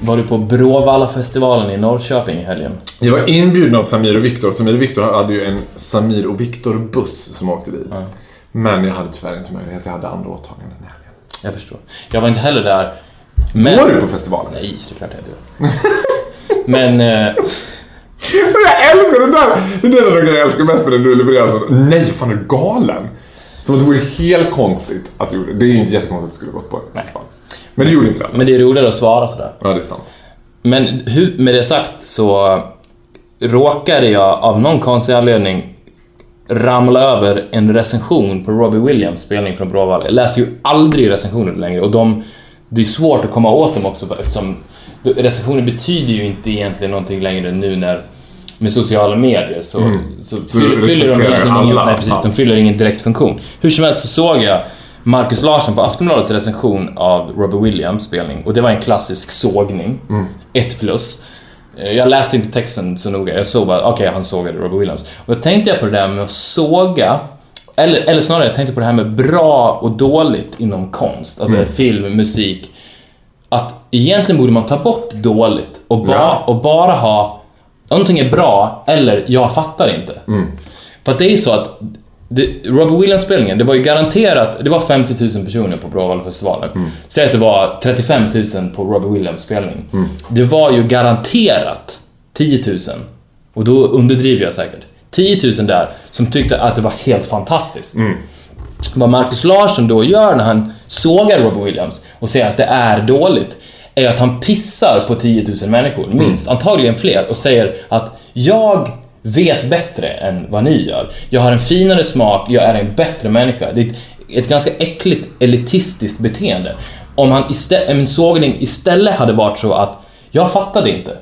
Var du på Bråvalla-festivalen i Norrköping i helgen? Jag var inbjuden av Samir och Viktor. Samir och Viktor hade ju en Samir och Viktor-buss som åkte dit. Men jag hade tyvärr inte möjlighet. Jag hade andra åtaganden den helgen. Jag förstår. Jag var inte heller där. Men... Går du på festivalen? Nej, det är klart jag inte gör. Men... Eh, Jag älskar det där! Det är det där jag älskar mest med när du levererar så. Nej, fan är du galen? Som att det vore helt konstigt att du gjorde det. Det är ju inte jättekonstigt att du skulle gått på det. Men du gjorde inte det. men det är roligare att svara sådär. Ja, det är sant. Men hur, med det sagt så råkade jag av någon konstig anledning ramla över en recension på Robbie Williams spelning från Bråvalla. Jag läser ju aldrig recensioner längre och de, det är svårt att komma åt dem också eftersom recensioner betyder ju inte egentligen någonting längre nu när med sociala medier så, så, fyller, fyller de egentligen alla. ingen, nej, precis, de fyller ingen direkt funktion. Hur som helst så såg jag Marcus Larsson på Aftonbladets recension av Robbie Williams spelning och det var en klassisk sågning. Ett plus. Eh, Jag läste inte texten så noga, jag såg bara, okej han sågade Robbie Williams. Och då tänkte jag på det där med att såga, eller, eller snarare jag tänkte på det här med bra och dåligt inom konst, alltså film, musik. Att egentligen borde man ta bort dåligt och, ba, Ja. och bara ha någonting är bra eller jag fattar inte. För att det är ju så att det, Robbie Williams-spelningen, det var ju garanterat, det var 50 000 personer på Bråvallafestivalen. Säg att det var 35 000 på Robbie Williams-spelning. Det var ju garanterat 10 000, och då underdriver jag säkert, 10 000 där som tyckte att det var helt fantastiskt. Vad Marcus Larsson då gör när han sågar Robbie Williams och säger att det är dåligt, är att han pissar på 10 000 människor, minst, antagligen fler, och säger att jag vet bättre än vad ni gör. Jag har en finare smak, jag är en bättre människa. Det är ett, ett ganska äckligt elitistiskt beteende. Om han istället, en sågning istället hade varit så att jag fattade inte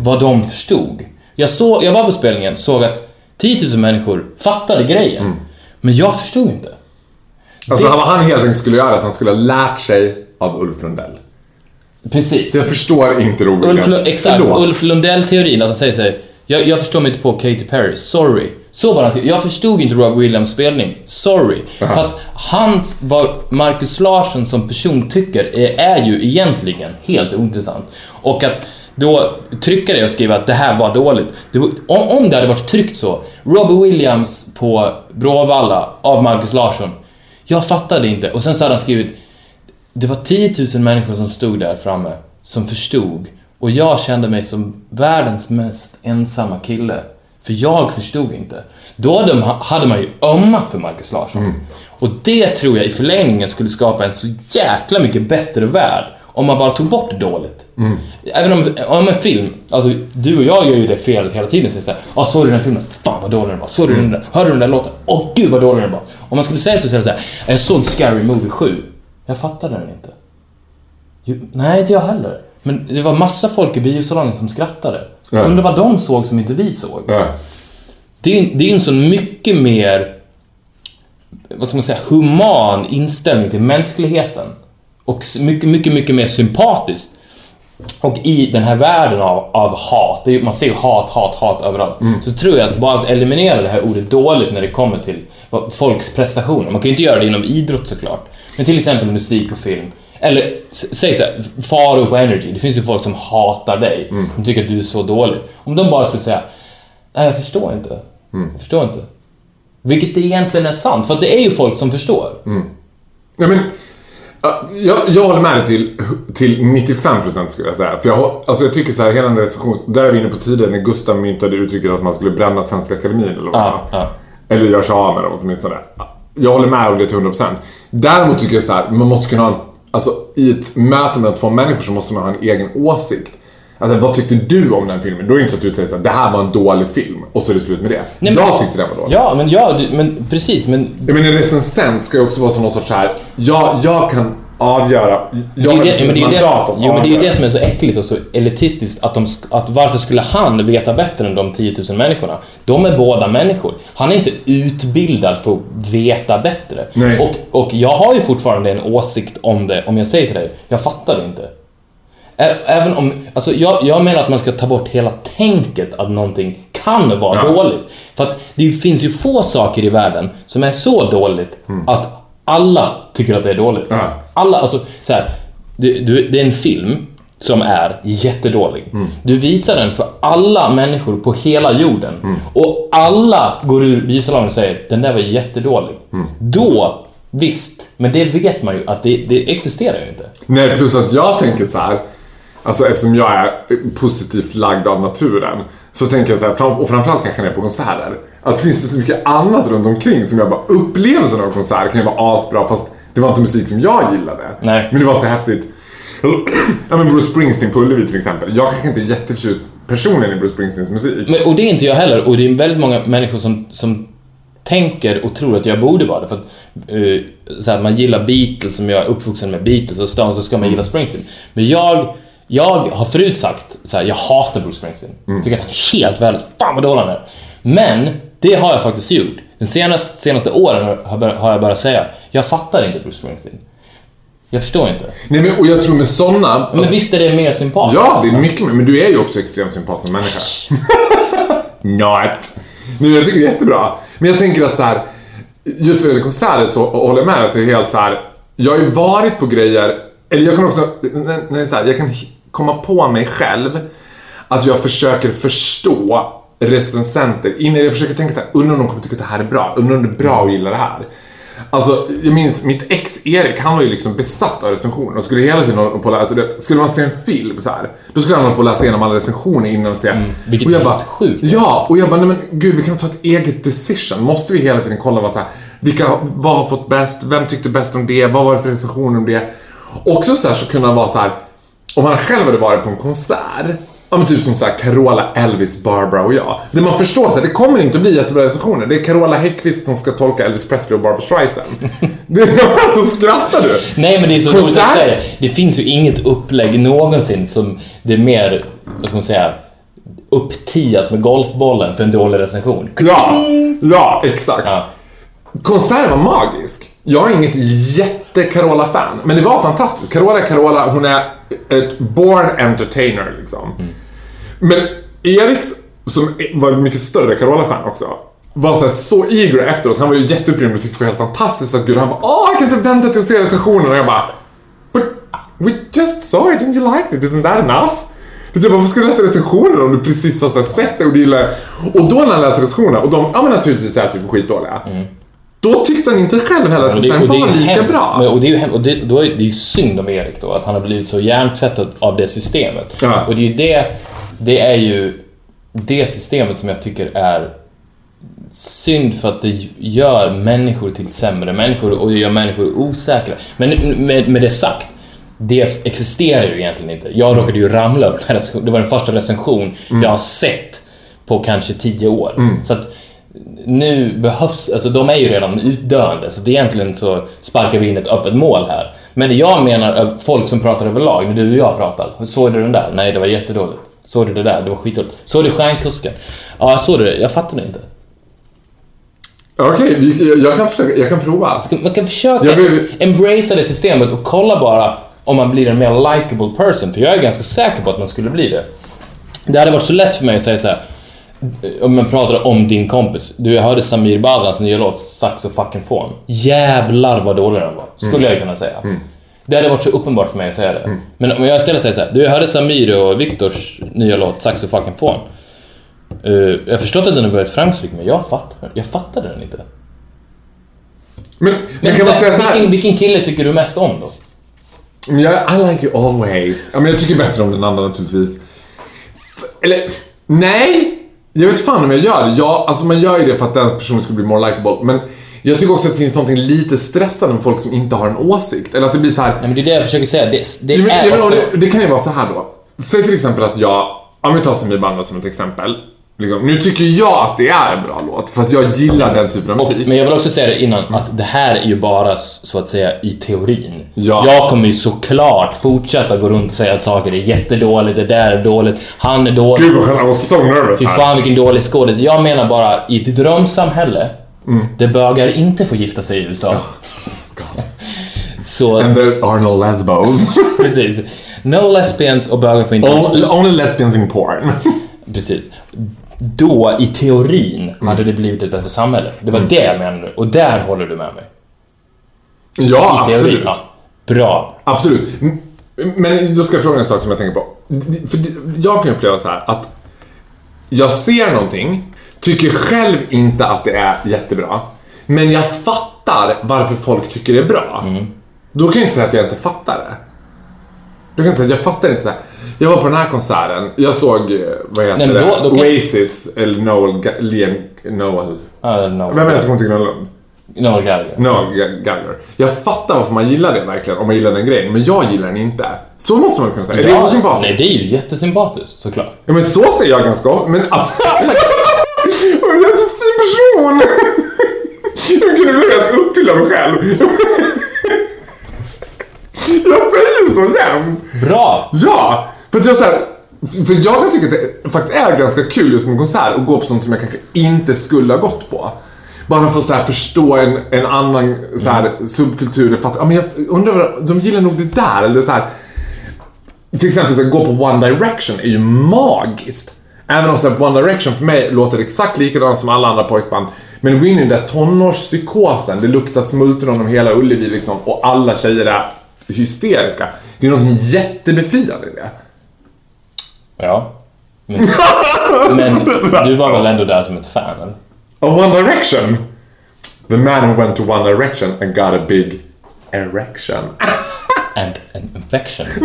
vad de förstod. Jag, såg, jag var på spelningen, såg att 10 000 människor fattade grejen, men jag förstod inte. Alltså Det- vad han helt enkelt skulle göra att han skulle ha lärt sig av Ulf Lundell. Precis. Så jag förstår inte Roger Ulf, Williams. Lu- exakt, Förlåt. Ulf Lundell-teorin, att han säger sig Jag, jag förstår mig inte på Katy Perry, sorry. Så var han Jag förstod inte Rob Williams spelning, sorry. För att hans, vad Marcus Larsson som person tycker är, är ju egentligen helt ointressant. Och att då trycka det och skriva att det här var dåligt. Det var, om, om det hade varit tryckt så, Robbie Williams på Bråvalla av Marcus Larsson. Jag fattade inte. Och sen så hade han skrivit det var 10 000 människor som stod där framme, som förstod. Och jag kände mig som världens mest ensamma kille. För jag förstod inte. Då hade, de, hade man ju ömmat för Marcus Larsson. Och det tror jag i förlängningen skulle skapa en så jäkla mycket bättre värld. Om man bara tog bort dåligt. Även om, om en film, alltså du och jag gör ju det felet hela tiden. Säger såhär, ah, såg du den filmen? Fan vad dålig den var. Såg du den där? Hörde du den där låten? Åh gud vad dålig den var. Om man skulle säga så, så är det såhär, jag såg Scary Movie 7. Jag fattade den inte. Jo, nej, inte jag heller. Men det var massa folk i biosalongen som skrattade. Ja. Undrar vad de såg som inte vi såg. Ja. Det är, det är en så mycket mer, vad ska man säga, human inställning till mänskligheten. Och mycket, mycket, mycket mer sympatiskt. Och i den här världen av, av hat, är, man ser ju hat, hat, hat överallt. Så tror jag att bara att eliminera det här ordet dåligt när det kommer till folks prestationer. Man kan ju inte göra det inom idrott såklart. Men till exempel musik och film. Eller säg såhär, Faro på Energy. Det finns ju folk som hatar dig. De tycker att du är så dålig. Om de bara skulle säga Nej, jag förstår inte. Jag förstår inte. Vilket egentligen är sant, för att det är ju folk som förstår. Men, ja, jag, jag håller med dig till, till 95% skulle jag säga. För jag, alltså jag tycker så här, hela den recensions... Där är vi inne på tidigare när Gustav myntade uttrycket att man skulle bränna Svenska Akademin eller vad var. ja. Eller göra sig av med dem åtminstone. Jag håller med om det till 100%. Däremot tycker jag så här, man måste kunna ha en... Alltså i ett möte med två människor så måste man ha en egen åsikt. Alltså, vad tyckte du om den filmen? Då är det inte så att du säger så här, det här var en dålig film och så är det slut med det. Nej, men- jag tyckte den var dålig. Ja, men ja, du- men precis, men Jag menar en recensent ska ju också vara som någon sorts så här. Jag, jag kan avgöra. Jag det är det, men det, är det, jo, men det är det som är så äckligt och så elitistiskt. Att, de, att varför skulle han veta bättre än de 10 000 människorna? De är båda människor. Han är inte utbildad för att veta bättre. Nej. Och, och jag har ju fortfarande en åsikt om det, om jag säger till dig, jag fattar det inte. Även om, alltså jag, jag menar att man ska ta bort hela tänket att någonting kan vara Ja. dåligt. För att det finns ju få saker i världen som är så dåligt Mm. att alla tycker att det är dåligt. Ja. Alla, alltså så här, det, du, det är en film som är jättedålig. Mm. Du visar den för alla människor på hela jorden Mm. och alla går ur biosalongen och säger den där var jättedålig. Mm. Då, visst, men det vet man ju att det, det existerar ju inte. Nej, plus att jag tänker så här. Alltså eftersom jag är positivt lagd av naturen. Så tänker jag så här, och framförallt kanske när jag är på konserter. Att det finns så mycket annat runt omkring som jag bara upplevelsen av konsert kan ju vara asbra fast det var inte musik som jag gillade. Nej. Men det var så häftigt. Ja men Bruce Springsteen på Ullevi till exempel. Jag kanske inte är jätteförtjust personligen i Bruce Springsteens musik. Men, och det är inte jag heller. Och det är väldigt många människor som, som tänker och tror att jag borde vara det. För att eh, så här, man gillar Beatles, som jag är uppvuxen med Beatles och Stones, så ska man gilla Springsteen. Men jag, jag har förut sagt så här, jag hatar Bruce Springsteen. Tycker att han är helt värdelös. Fan vad dålig han är. Men det har jag faktiskt gjort. De senaste, senaste åren har, jag börjat säga, jag fattar inte Bruce Springsteen. Jag förstår inte. Nej men och jag tror med sådana... Men visst är det mer sympatiskt? Ja, det är mycket mer. Men du är ju också extremt sympatisk människa. Not. Men jag tycker det är jättebra. Men jag tänker att så här, just vad gäller konserter så håller jag med att det är helt så här. Jag har ju varit på grejer, eller jag kan också, det är så här, jag kan komma på mig själv att jag försöker förstå recensenter. Innan jag försöker tänka så här, undrar om de kommer tycka att det här är bra? Undrar om det är bra att gilla det här? Alltså, jag minns mitt ex Erik, han var ju liksom besatt av recensioner och skulle hela tiden hålla på att läsa, vet, skulle man se en film så här, då skulle han hålla på att läsa igenom alla recensioner innan och se. Mm, vilket och jag är bara, sjukt. Ja, och jag bara, nej men gud, vi kan ta ett eget decision. Måste vi hela tiden kolla vad så här, vilka, vad har fått bäst, vem tyckte bäst om det, vad var det för recensioner om det? Också så här så kunna vara så här, om man själv hade varit på en konsert, ja men typ som så här Carola, Elvis, Barbara och jag. Där man förstår så här, det kommer inte att bli jättebra recensioner. Det är Carola Häggkvist som ska tolka Elvis Presley och Barbara Streisand. Det, så skrattar du. Nej men det är så roligt att säga. Det finns ju inget upplägg någonsin som det är mer, vad ska man säga, upptiat med golfbollen för en dålig recension. Ja, ja exakt. Ja. Konserten var magisk. Jag är inget jätte-Carola-fan, men det var fantastiskt. Carola är Carola, hon är ett born entertainer liksom. Men Eriks som var mycket större Carola-fan också, var så, här, så eager efteråt. Han var ju jätteupprymd och tyckte det var helt fantastiskt att gud, han bara åh, jag kan inte vänta till att se recensionen och jag bara But we just saw it and you liked it, isn't that enough? Du typ, varför ska du läsa recensioner om du precis har så här, sett det och du gillar Och då när han läser recensionerna, och de, ja men naturligtvis är typ skitdåliga. Då tyckte han inte själv heller att är var lika hemskt. bra. Och det är ju hem- och det, då är det är ju synd om Erik då, att han har blivit så hjärntvättad av det systemet. Ja. Och det är ju det, det är ju det systemet som jag tycker är synd för att det gör människor till sämre människor och det gör människor osäkra. Men med, med det sagt, det existerar ju egentligen inte. Jag råkade ju ramla över den här recensionen. Det var den första recension jag har sett på kanske tio år. Så att nu behövs, alltså de är ju redan utdöende så att egentligen så sparkar vi in ett öppet mål här. Men det jag menar är folk som pratar överlag, när du och jag pratar. Såg du den där? Nej, det var jättedåligt. Såg du det där? Det var skitdåligt. Såg du Stjärnkusken? Ja, jag såg det. Jag fattade inte. Okej, vi- jag, jag kan försöka, jag kan prova. Man kan försöka Jag blev- embracea det systemet och kolla bara om man blir en mer likable person. För jag är ganska säker på att man skulle bli det. Det hade varit så lätt för mig att säga så här. Om man pratar om din kompis. Du, jag hörde Samir Badrans nya låt Sax och fucking fån. Jävlar vad dålig den var. Skulle jag kunna säga. Det hade varit så uppenbart för mig att säga det. Men om jag istället säger så här. Du, jag hörde Samir och Viktors nya låt Sax och fucking fån. Uh, jag har förstått att den har börjat framgångsrik, men jag fattar, jag fattade den inte. Men, men kan man säga så här? vilken, vilken kille tycker du mest om då? Ja, I like you always. Ja, men jag tycker bättre om den andra naturligtvis. Eller, nej! Jag vet fan om jag gör det. Ja, alltså man gör ju det för att den personen ska bli more likable. Men jag tycker också att det finns något lite stressande med folk som inte har en åsikt. Eller att det blir så här. Nej, men det är det jag försöker säga. Det, det Ja, men, är ja, men, också... det, det kan ju vara så här då. Säg till exempel att jag, om vi tar Samir Badran som ett exempel. Liksom, nu tycker jag att det är en bra låt för att jag gillar den typen av Och, musik. men jag vill också säga det innan, att det här är ju bara så att säga i teorin. Ja. Jag kommer ju såklart fortsätta gå runt och säga att saker är jättedåligt, det där är dåligt, han är dålig. Gud vad skönt, I was so nervous Fy fan vilken dålig skådis. Jag menar bara, i ett drömsamhälle, Mm. där bögar inte får gifta sig i USA. Så, And there are no lesbos. precis. No lesbians och bögar får inte only, only lesbians in porn. Precis. Då, i teorin, hade det blivit ett bättre samhälle. Det var det jag menade. Och där håller du med mig. ja, I teorin. absolut. Ja. Bra. Absolut. Men då ska jag fråga en sak som jag tänker på. För jag kan uppleva så här att jag ser någonting, tycker själv inte att det är jättebra, men jag fattar varför folk tycker det är bra. Då kan jag inte säga att jag inte fattar det. Då kan jag säga att jag fattar inte så här. Jag var på den här konserten, jag såg, eh, vad heter Nej, det, då- då kan- Oasis, eller Noel, Liam, Noel. Uh. Vem är det som kommer till Grönlund? Noel Gallagher. Noel Gallagher. Jag fattar varför man gillar det verkligen, om man gillar den grejen, men jag gillar den inte. Så måste man kunna säga. Är det Ja, osympatiskt? Nej, det är ju jättesympatiskt såklart. Ja men så säger jag ganska ofta, men alltså... jag är en så fin person! jag kunde bli helt uppfylla mig själv. jag säger så jämt! Bra! Ja! För att jag så här, För jag kan tycka att det faktiskt är ganska kul just med konsert och gå på sånt som jag kanske inte skulle ha gått på. Bara för att så här förstå en, en annan så här, subkultur. För att, ja, men jag undrar, vad- de gillar nog det där. Eller så här, till exempel så här, gå på One Direction är ju magiskt. Även om så här, One Direction för mig låter exakt likadant som alla andra pojkband. Men gå in i den där tonårspsykosen, det luktar smultron om hela Ullevi liksom och alla tjejer är hysteriska. Det är något jättebefriande i det. Ja. Men, men du var väl ändå där som ett fan, eller? Of One Direction? The man who went to One Direction and got a big erection. And an infection.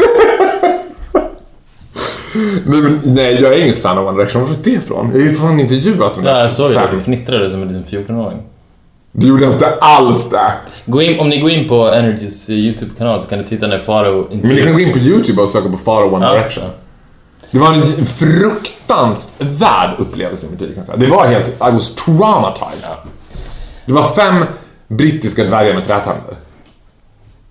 Nej, men, nej, jag är inget fan av One Direction. Var fick det ifrån? Jag har ju fan intervjuat dem. Ja, jag såg det. Du fnittrade som en liten 14-åring. Det gjorde jag inte alls det. Gå in, om ni går in på Energys eh, YouTube-kanal så kan ni titta när Faro Men ni kan gå in på YouTube och söka på Faro One Ja. Direction. Det var en fruktansvärd upplevelse med tiden kan jag säga. Det var helt... I was traumatized. Det var fem brittiska dvärgar med trätänder.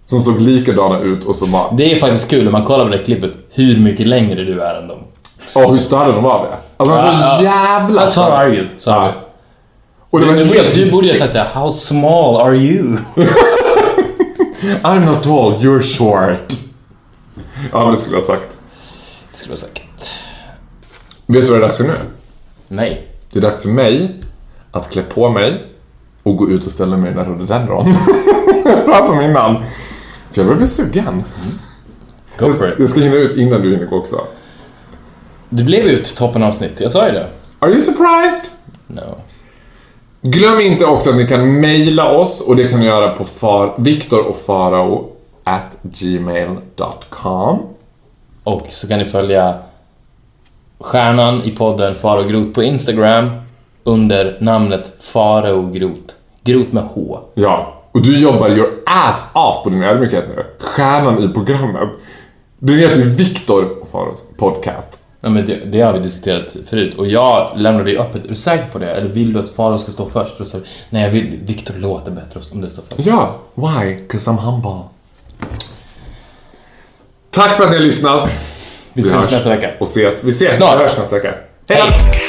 Som såg likadana ut och som var... Det är faktiskt kul om man kollar på det klippet hur mycket längre du är än dem. Åh, hur större de var det. Alltså, de var så Ja, ja. jävla That's how are you? Så Ja. Och det var du, borde, helt du borde ju säga såhär, how small are you? I'm not tall, you're short. Ja, men det skulle jag ha sagt. Det skulle jag sagt. Vet du vad det är dags för nu? Nej. Det är dags för mig att klä på mig och gå ut och ställa mig i den där rhododendron. Jag pratade om innan. För jag börjar bli sugen. Go for it. Jag ska hinna ut innan du hinner gå också. Det blev ut toppenavsnitt, jag sa ju det. Are you surprised? No. Glöm inte också att ni kan mejla oss och det kan ni göra på far, Viktor och Farao at gmail.com. Och så kan ni följa stjärnan i podden Faro Grot på Instagram under namnet Farao Grot. Grot med H. Ja, och du jobbar your ass off på din ödmjukhet nu. Stjärnan i programmet. Den heter ju Viktor och Faraos podcast. Ja, men det, det har vi diskuterat förut och jag lämnade ju öppet. Är du säker på det? Eller vill du att Farao ska stå först? Och så, nej, jag vill, Viktor låter bättre om det står först. Ja, why? Cause I'm humble. Tack för att ni har lyssnat. Vi ses nästa vecka. Och ses. Vi ses. Snart. Vi hörs nästa vecka. Hej! Hej!